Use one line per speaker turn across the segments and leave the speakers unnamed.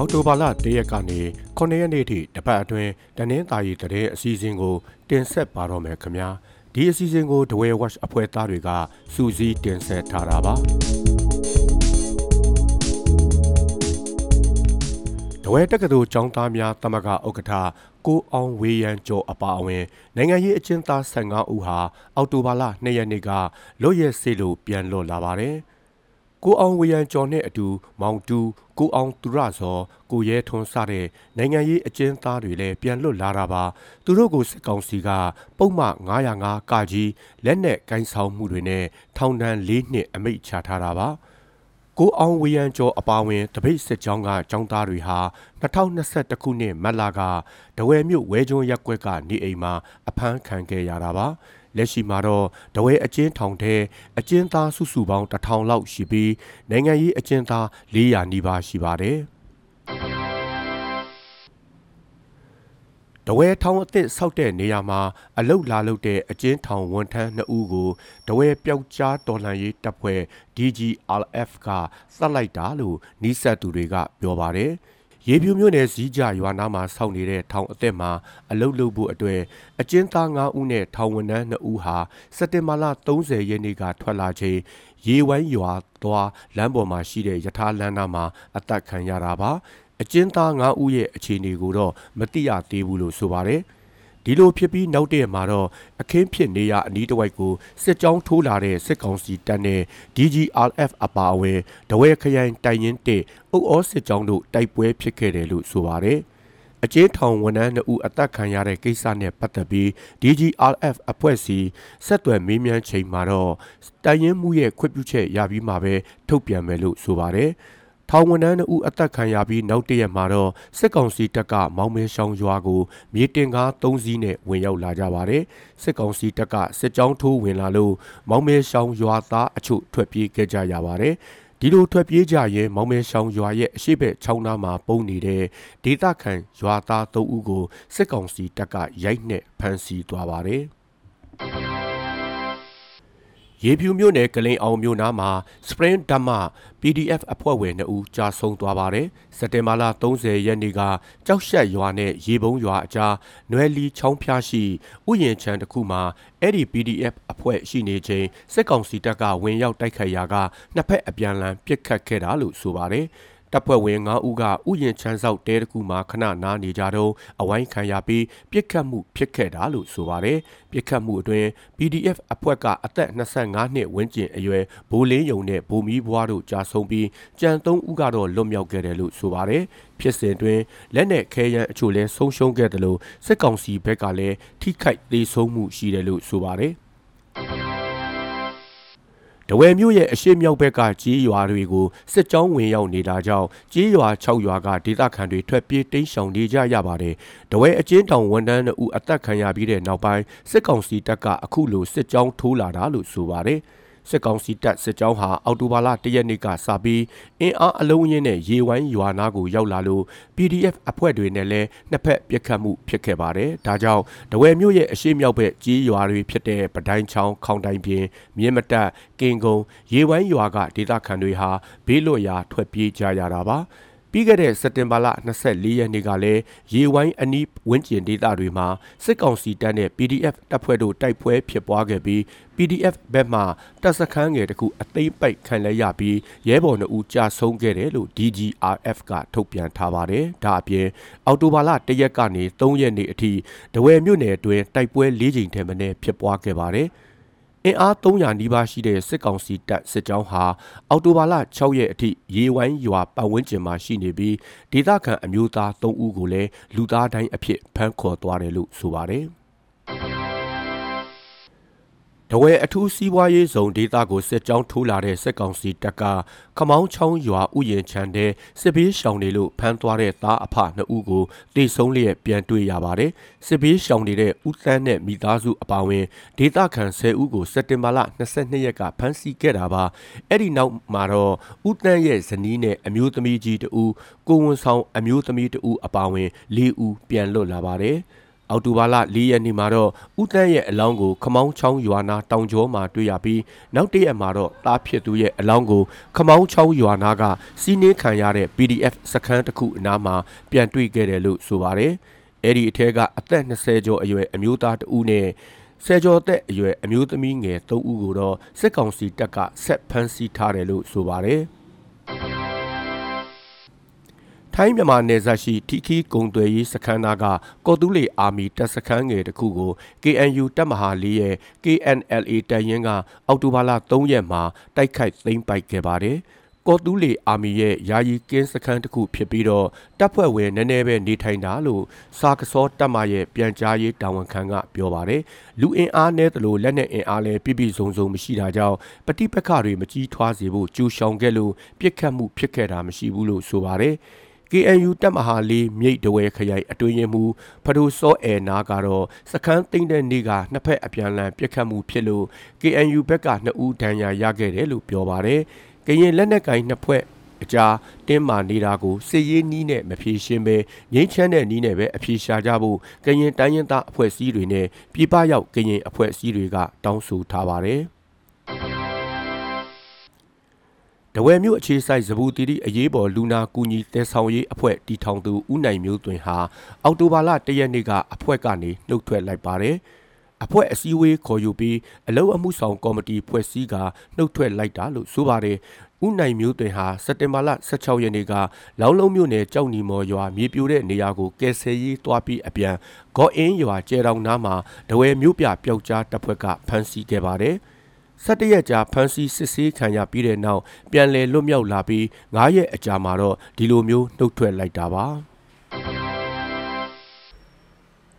အောက်တိုဘာလ၁ရက်ကနေ9ရက်နေ့ထိတပတ်အတွင်းတနင်္သာရီတတဲ့အစီအစဉ်ကို တင်ဆက်ပါတော့မယ်ခင်ဗျာဒီအစီအစဉ်ကိုဒဝဲဝက်အဖွဲ့သားတွေကစူးစီးတင်ဆက်ထားတာပါဒဝဲတက္ကသိုလ်ကျောင်းသားများတမကဥက္ကဋ္ဌကိုအောင်ဝေယံကျော်အပါအဝင်နိုင်ငံရေးအကျဉ်းသား15ဦးဟာအောက်တိုဘာလ2ရက်နေ့ကလွတ်ရက်စေလို့ပြန်လွတ်လာပါတယ်။ ကိုအောင်ဝေယံကျော်နဲ့အတူမောင်တူကိုအောင်သူရဇော်ကိုရဲထွန်းစတဲ့နိုင်ငံရေးအကျဉ်းသားတွေလည်းပြန်လွတ်လာတာပါသူတို့ကိုစစ်ကောင်စီကပုံမှန်905ကကြီးလက်နက်ကင်ဆောင်မှုတွေနဲ့ထောင်ဒဏ်၄နှစ်အမိန့်ချထားတာပါကိုအောင်ဝေယံကျော်အပါဝင်တပိတ်စစ်ကြောင်းကចောင်းသားတွေဟာ2021ခုနှစ်မတ်လကဒဝဲမြို့ဝဲကျွန်းရက်ကွက်က နေအိမ်မှာအဖမ်းခံခဲ့ရတာပါ လက်ရှိမှာတော့တဝဲအကျဉ်းထောင်ထဲအကျဉ်းသားစုစုပေါင်း1000လောက်ရှိပြီးနိုင်ငံရေးအကျဉ်းသား400နီးပါးရှိပါတယ်။တဝဲထောင်အသစ်ဆောက်တဲ့နေရာမှာအလုတ်လာလုတ်တဲ့အကျဉ်းထောင်ဝန်ထမ်း2ဦးကိုတဝဲပျောက်ကြားတော်လှန်ရေးတပ်ဖွဲ့ DGRF ကစက်လိုက်တာလို့နီးစပ်သူတွေကပြောပါတယ်။ ရေပြူမြို့နယ်စည်းကြရွာနားမှာစောင့်နေတဲ့ထောင်အသက်မှာအလုတ်လုဖို့အတွက်အကျဉ်းသား9ဦးနဲ့ထောင်ဝန်ထမ်း2ဦးဟာစက်တင်ဘာလ30ရက်နေ့ကထွက်လာချိန်ရေဝိုင်းရွာသွားလမ်းပေါ်မှာရှိတဲ့ယထာလမ်းနားမှာအသက်ခံရတာပါအကျဉ်းသား9ဦးရဲ့အခြေအနေကိုတော့မသိရသေးဘူးလို့ဆိုပါတယ်။ ဒီလိုဖြစ်ပြီးနောက်တည့်မှာတော့အခင်းဖြစ်နေရအနီးတစ်ဝိုက်ကိုစစ်ကြောင်းထိုးလာတဲ့စစ်ကောင်စီတပ်နဲ့ DGRF အပါအဝင်တဝဲခရိုင်တိုင်ရင်တဲ့အုပ်အောစစ်ကြောင်းတို့တိုက်ပွဲဖြစ်ခဲ့တယ်လို့ဆိုပါတယ်အကျေးထောင်ဝန်ထမ်း2ဦးအသက်ခံရတဲ့ကိစ္စနဲ့ပတ်သက်ပြီး DGRF အဖွဲ့စီဆက်သွယ်မေးမြန်းချိန်မှာတော့တိုင်ရင်မှုရဲ့ခွင့်ပြုချက်ရပြီးမှပဲထုတ်ပြန်မယ်လို့ဆိုပါတယ်။ ထောင်ဝန်ထမ်း2ဦးအသက်ခံရပြီးနောက်တရက်မှာတော့စစ်ကောင်စီတပ်ကမောင်မဲရှောင်းရွာကိုမြေတင်ကား3စီးနဲ့ဝင်ရောက်လာကြပါတယ်စစ်ကောင်စီတပ်ကစစ်ကြောင်းထိုးဝင်လာလို့မောင်မဲရှောင်းရွာသားအချို့ထွက်ပြေးခဲ့ကြရပါတယ်ဒီလိုထွက်ပြေးကြရင်မောင်မဲရှောင်းရွာရဲ့အရှိဘက်ချောင်းသားမှာပုံနေတဲ့ဒေသခံရွာသား3ဦးကိုစစ်ကောင်စီတပ်ကရိုက်နှက်ဖမ်းဆီးသွားပါတယ် ရေဖြူမြို့နယ်ကလိန်အောင်မြို့နားမှာ Spring Dhamma PDF အဖွဲ့ဝင်2ဦးကြာဆုံးသွားပါတယ်။စက်တင်ဘာလ30ရက်နေ့ကကြောက်ရှက်ရွာနဲ့ရေပုံးရွာအကြားနွယ်လီချောင်းဖျားရှိဥယျာဉ်ခြံတစ်ခုမှာအဲ့ဒီ PDF အဖွဲ့ရှိနေချိန်စစ်ကောင်စီတပ်ကဝင်ရောက်တိုက်ခိုက်ရာကနှစ်ဖက်အပြန်အလှန်ပစ်ခတ်ခဲ့တာလို့ဆိုပါတယ်။ တပ်ဖွဲ့ဝင်9ဦးကဥယျာဉ်ချမ်းဆောက်တဲတစ်ခုမှာခဏနားနေကြတော့အဝိုင်းခံရပြီးပြစ်ခတ်မှုဖြစ်ခဲ့တာလို့ဆိုပါတယ်ပြစ်ခတ်မှုအတွင်း PDF အဖွဲ့ကအသက်25နှစ်ဝန်းကျင်အရွယ်ဘိုးလင်းယုံနဲ့ဘိုမီးဘွားတို့ကြာဆုံးပြီးကြံ3ဦးကတော့လွတ်မြောက်ခဲ့တယ်လို့ဆိုပါတယ်ဖြစ်စဉ်တွင်လက်နက်ခဲယမ်းအချို့လဲဆုံးရှုံးခဲ့တယ်လို့စစ်ကောင်စီဘက်ကလည်းထိခိုက်သေးဆုံးမှုရှိတယ်လို့ဆိုပါတယ် တဝယ်မြို့ရဲ့အရှိမြောက်ဘက်ကကြီးရွာတွေကိုစစ်ကြောင်းဝင်ရောက်နေတာကြောင့်ကြီးရွာ6ရွာကဒေသခံတွေထွက်ပြေးတိမ်းရှောင်နေကြရပါတယ်။တဝယ်အချင်းတောင်ဝန်တန်းတို့အသက်ခံရပြီးတဲ့နောက်ပိုင်းစစ်ကောင်စီတပ်ကအခုလိုစစ်ကြောင်းထိုးလာတာလို့ဆိုပါတယ်။ စစ်ကောင်စီတပ်စစ်ကြောင်းဟာအော်တိုဘာလ၁ရက်နေ့ကစပြီးအင်အားအလုံးရင်းနဲ့ရေဝိုင်းရွာနာကိုရောက်လာလို့ PDF အဖွဲ့တွေနဲ့လည်းနှစ်ဖက်ပြစ်ခတ်မှုဖြစ်ခဲ့ပါတယ်။ဒါကြောင့်တဝယ်မြို့ရဲ့အရှိမြောက်ဘက်ကြီးရွာတွေဖြစ်တဲ့ပဒိုင်းချောင်းခေါင်တိုင်ပြင်မြင်းမတက်ကင်ကုံရေဝိုင်းရွာကဒေသခံတွေဟာဘေးလွတ်ရာထွက်ပြေးကြရတာပါ။ ပြီးခဲ့တဲ့စက်တင်ဘာလ24ရက်နေ့ကလည်းရေဝိုင်းအနီးဝန်းကျင်ဒေသတွေမှာစစ်ကောင်စီတပ်နဲ့ PDF တပ်ဖွဲ့တို့တိုက်ပွဲဖြစ်ပွားခဲ့ပြီး PDF ဘက်မှတပ်စခန်းငယ်တစ်ခုအသိမ့်ပိုက်ခံလဲရပြီးရဲဘော်2ဦးကြာဆုံးခဲ့တယ်လို့ DGRF ကထုတ်ပြန်ထားပါတယ်။ဒါအပြင်အော်တိုဘာလ1ရက်ကနေ3ရက်နေ့အထိဒဝယ်မြို့နယ်အတွင်းတိုက်ပွဲ၄ကြိမ်ထက်မနည်းဖြစ်ပွားခဲ့ပါတယ်။ အင်အား300နီးပါးရှိတဲ့စစ်ကောင်စီတပ်စစ်ကြောင်းဟာအော်တိုဘာလ6ရက်အထိရေဝိုင်းရွာပတ်ဝန်းကျင်မှာရှိနေပြီးဒေသခံအမျိုးသား3ဦးကိုလည်းလူသားတိုင်းအဖြစ်ဖမ်းခေါ်သွားတယ်လို့ဆိုပါတယ်။ တဝဲအထူးစီးပွားရေးဇုံဒေသကိုစစ်ကြောင်းထိုးလာတဲ့စစ်ကောင်စီတပ်ကခမောင်းချောင်းရွာဥယျာဉ်ချမ်းတဲ့စစ်ဘေးရှောင်တွေလို့ဖမ်းသွားတဲ့သားအဖနှစ်ဦးကိုတေဆုံးလျက်ပြန်တွေ့ရပါတယ်။စစ်ဘေးရှောင်နေတဲ့ဦးသန်းနဲ့မိသားစုအပါအဝင်ဒေသခံ10ဦးကိုစက်တင်ဘာလ22ရက်ကဖမ်းဆီးခဲ့တာပါ။အဲ့ဒီနောက်မှာတော့ဦးသန်းရဲ့ဇနီးနဲ့အမျိုးသမီးကြီးတဦးကိုဝန်ဆောင်အမျိုးသမီးတဦးအပါအဝင်၄ဦးပြန်လွတ်လာပါတယ်။ အောက်တိုဘာလ၄ရက်နေ့မှာတော့ဦးတန်းရဲ့အလောင်းကိုခမောင်းချောင်းရွာနာတောင်ကျောမှာတွေ့ရပြီးနောက်တစ်ရက်မှာတော့တားဖြစ်သူရဲ့အလောင်းကိုခမောင်းချောင်းရွာနာကစီးနှင်းခံရတဲ့ PDF စခန်းတစ်ခုအနားမှာပြန်တွေ့ခဲ့တယ်လို့ဆိုပါတယ်။အဲ့ဒီအထက်ကအသက်20ကျော်အရွယ်အမျိုးသားတဦးနဲ့ဆယ်ကျော်သက်အရွယ်အမျိုးသမီးငယ်3ဦးကိုတော့စစ်ကောင်စီတပ်ကဆက်ဖမ်းဆီးထားတယ်လို့ဆိုပါတယ်။ ထိုင်းမြန်မာနယ်စပ်ရှိထီခီကုံသွယ်ရေးစခန်းနာကကော်တူးလီအာမီတပ်စခန်းငယ်တစ်ခုကို KNU တပ်မဟာလေးရဲ့ KNLA တပ်ရင်းကအောက်တိုဘာလ3ရက်မှာတိုက်ခိုက်သိမ်းပိုက်ခဲ့ပါတယ်။ကော်တူးလီအာမီရဲ့ယာယီကင်းစခန်းတစ်ခုဖြစ်ပြီးတော့တပ်ဖွဲ့ဝင်နည်းနည်းပဲနေထိုင်တာလို့စာကစောတပ်မရဲ့ပြန်ကြားရေးတာဝန်ခံကပြောပါတယ်။လူအင်အားနဲ့တလို့လက်နက်အင်အားလည်းပြည့်ပြည့်စုံစုံမရှိတာကြောင့်ပဋိပက္ခတွေမကြီးထွားစေဖို့ကြိုးရှောင်ခဲ့လို့ပြစ်ခတ်မှုဖြစ်ခဲ့တာမရှိဘူးလို့ဆိုပါတယ်။ KNU တပ်မဟာလေးမြိတ်တဝဲခရိုင်အတွင်းရင်မူဖဒိုစောအဲနာကတော့စခန်းသိမ်းတဲ့နေ့ကနှစ်ဖက်အပြန်အလှန်ပြစ်ခတ်မှုဖြစ်လို့ KNU ဘက်ကနှစ်ဦးဒဏ်ရာရခဲ့တယ်လို့ပြောပါတယ်။ကရင်လက်နက်ကင်နှစ်ဖွဲ့အကြားတင်းမာနေတာကိုစစ်ရေးနီးနဲ့မဖြေရှင်းပဲငိမ့်ချမ်းတဲ့နီးနဲ့ပဲအဖြေရှာကြဖို့ကရင်တိုင်းရင်သားအဖွဲ့အစည်းတွေနဲ့ပြည်ပရောက်ကရင်အဖွဲ့အစည်းတွေကတောင်းဆိုထားပါတယ်။ တဝယ်မြို့အခြေဆိုင်ဇဘူတီတီအရေးပေါ်လူနာကူညီတဲဆောင်ရေးအဖွဲ့တီထောင်သူဦးနိုင်မျိုးသွင်ဟာအောက်တိုဘာလ၁ရက်နေ့ကအဖွဲ့ကနေနှုတ်ထွက်လိုက်ပါတယ်။အဖွဲ့အစည်းအဝေးခေါ်ယူပြီးအလုံအမှုဆောင်ကော်မတီဖွဲ့စည်းကနှုတ်ထွက်လိုက်တာလို့ဆိုပါတယ်။ဦးနိုင်မျိုးသွင်ဟာစက်တင်ဘာလ16ရက်နေ့ကလောင်းလုံးမြို့နယ်ကြောက်နီမော်ရွာမြေပြိုတဲ့နေရာကိုကယ်ဆယ်ရေးတွားပြီးအပြန်ဂေါ်အင်းရွာကျဲတောင်နားမှာတဝယ်မြို့ပြပျောက်ကြားတပ်ဖွဲ့ကဖမ်းဆီးခဲ့ပါတယ်။ 17ရက်ကြာဖမ်းဆီးစစ်ဆေးခံရပြီးတဲ့နောက်ပြန်လည်လွတ်မြောက်လာပြီး9ရက်အကြာမှာတော့ဒီလိုမျိုးနှုတ်ထွက်လိုက်တာပါ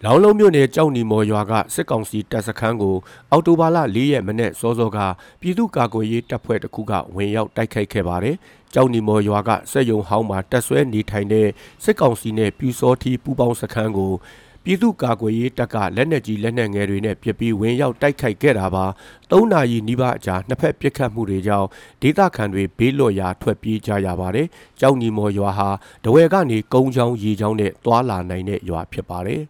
လောင်လုံးမြို့နယ်ကြောက်နီမော်ရွာကစစ်ကောင်စီတပ်စခန်းကိုအော်တိုဘာလ၄ရက်မနေ့စောစောကပြည်သူ့ကာကွယ်ရေးတပ်ဖွဲ့တစ်ခုကဝင်ရောက်တိုက်ခိုက်ခဲ့ပါတယ်။ကြောက်နီမော်ရွာကစက်ယုံဟောင်းမှာတပ်ဆွဲနေထိုင်တဲ့စစ်ကောင်စီနဲ့ပြူစောထီပူပေါင်းစခန်းကို ပြည်သူ့ကာကွယ်ရေးတပ်ကလက်နက်ကြီးလက်နက်ငယ်တွေနဲ့ပစ်ပြီးဝင်ရောက်တိုက်ခိုက်ခဲ့တာပါ၃နာရီနီးပါးအကြာနှစ်ဖက်ပစ်ခတ်မှုတွေကြောင့်ဒေသခံတွေဘေးလွတ်ရာထွက်ပြေးကြရပါတယ်ကြောက်ညီမော်ရွာဟာတဝယ်ကနေကုန်းချောင်းရေချောင်းနဲ့တွာလာနိုင်တဲ့ရွာဖြစ်ပါတယ်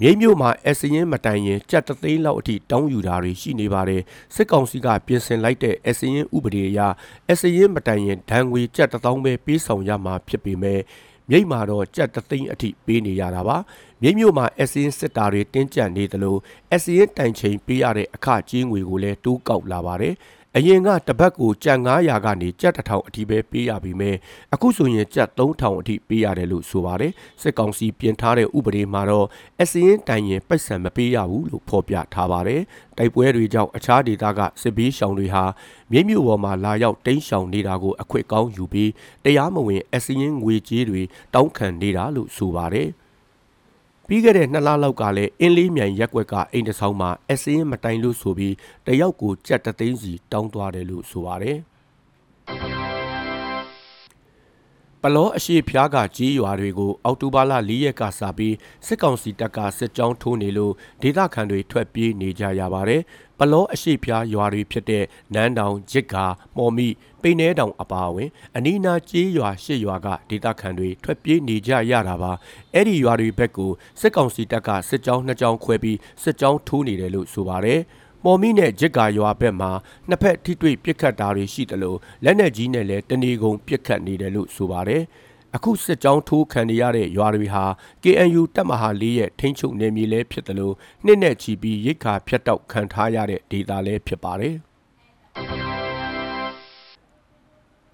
မြိတ်မြို့မှာအစရင်မတိုင်ရင်ကြက်တသိန်းလောက်အထိတောင်းယူတာတွေရှိနေပါတယ်စစ်ကောင်စီကပြင်ဆင်လိုက်တဲ့အစရင်ဥပဒေအရအစရင်မတိုင်ရင်ဒဏ်ငွေကြက်တသောင်းပဲပေးဆောင်ရမှာဖြစ်ပေမဲ့ မြိတ်မှာတော့ကြက်တသိန်းအထိပေးနေရတာပါမြိတ်မြို့မှာအစင်းစစ်တာတွေတင်းကျပ်နေသလိုအစင်းတိုင်ချိန်ပေးရတဲ့အခကြေးငွေကိုလည်းတိုးကောက်လာပါတယ် အရင်ကတပတ်ကိုကြက်900ကနေကြက်1000အထိပဲပေးရပြီးမြဲအခုဆိုရင်ကြက်3000အထိပေးရတယ်လို့ဆိုပါတယ်စစ်ကောင်စီပြင်ထားတဲ့ဥပဒေမှာတော့အစင်းတိုင်ရင်ပိုက်ဆံမပေးရဘူးလို့ဖော်ပြထားပါတယ်တိုက်ပွဲတွေကြောင့်အခြားဒေသကစစ်ဘေးရှောင်တွေဟာမြိတ်မြို့ပေါ်မှာလာရောက်တိမ်းရှောင်နေတာကိုအခွင့်ကောင်းယူပြီးတရားမဝင်အစင်းငွေကြေးတွေတောင်းခံနေတာလို့ဆိုပါတယ် ပြီးခဲ့တဲ့နှစ်လလောက်ကလည်းအင်းလေးမြိုင်ရက်ွက်ကအိမ်တဆောင်းမှာအစင်းမတိုင်လို့ဆိုပြီးတယောက်ကိုကြက်တသိန်းစီတောင်းသွားတယ်လို့ဆိုပါတယ် ပလောအရှိဖျားကကြီးရွာတွေကိုအောက်တိုဘာလ၄ရက်ကစပြီးစစ်ကောင်စီတပ်ကစစ်ကြောင်းထိုးနေလို့ဒေသခံတွေထွက်ပြေးနေကြရပါတယ်။ပလောအရှိဖျားရွာတွေဖြစ်တဲ့နန်းတောင်၊ဂျစ်ကာ၊မော်မိ၊ပိနဲတောင်အပါအဝင်အနီးနားကြီးရွာရှစ်ရွာကဒေသခံတွေထွက်ပြေးနေကြရတာပါ။အဲ့ဒီရွာတွေဘက်ကိုစစ်ကောင်စီတပ်ကစစ်ကြောင်းနှစ်ကြောင်းခွဲပြီးစစ်ကြောင်းထိုးနေတယ်လို့ဆိုပါတယ်။ မော်မီနဲ့ဂျစ်ကာရွာဘက်မှာနှစ်ဖက်ထိတွေ့ပြစ်ခတ်တာတွေရှိတယ်လို့လက်နက်ကြီးနဲ့လည်းတနေကုန်ပြစ်ခတ်နေတယ်လို့ဆိုပါတယ်အခုစစ်ကြောင်းထိုးခံရတဲ့ရွာတွေဟာ KNU တပ်မဟာ၄ရဲ့ထိန်းချုပ်နယ်မြေလည်းဖြစ်တယ်လို့နှစ်နဲ့ချီပြီးရိတ်ခါဖျက်တောက်ခံထားရတဲ့ဒေသလည်းဖြစ်ပါတယ်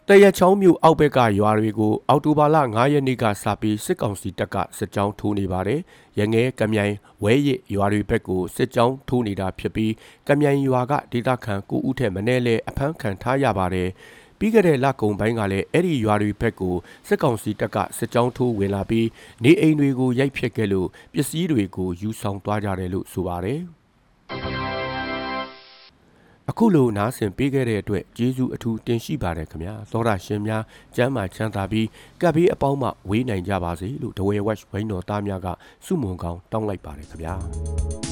တရချောင်းမြို့အောက်ဘက်ကရွာတွေကိုအော်တိုဘာလ9ရက်နေ့ကစပြီးစစ်ကောင်စီတပ်ကစစ်ကြောင်းထိုးနေပါတယ်။ရငဲကမြိုင်ဝဲရစ်ရွာတွေဘက်ကိုစစ်ကြောင်းထိုးနေတာဖြစ်ပြီးကမြိုင်ရွာကဒေသခံကိုဦးထက်မနဲ့လဲအဖမ်းခံထားရပါတယ်။ပြီးခဲ့တဲ့လကုံပိုင်းကလည်းအဲ့ဒီရွာတွေဘက်ကိုစစ်ကောင်စီတပ်ကစစ်ကြောင်းထိုးဝင်လာပြီးနေအိမ်တွေကိုရိုက်ဖျက်ခဲ့လို့ပစ္စည်းတွေကိုယူဆောင်သွားကြတယ်လို့ဆိုပါတယ်။ အခုလိုနားဆင်ပေးခဲ့တဲ့အတွက်ကျေးဇူးအထူးတင်ရှိပါတယ်ခင်ဗျာသောတာရှင်များကျမ်းမာချမ်းသာပြီးကပ်ပြီးအပေါင်းမှဝေးနိုင်ကြပါစေလို့ဒဝဲဝက်ဝိုင်းတော်သားများကစုမုံကောင်းတောင်းလိုက်ပါတယ်ခင်ဗျာ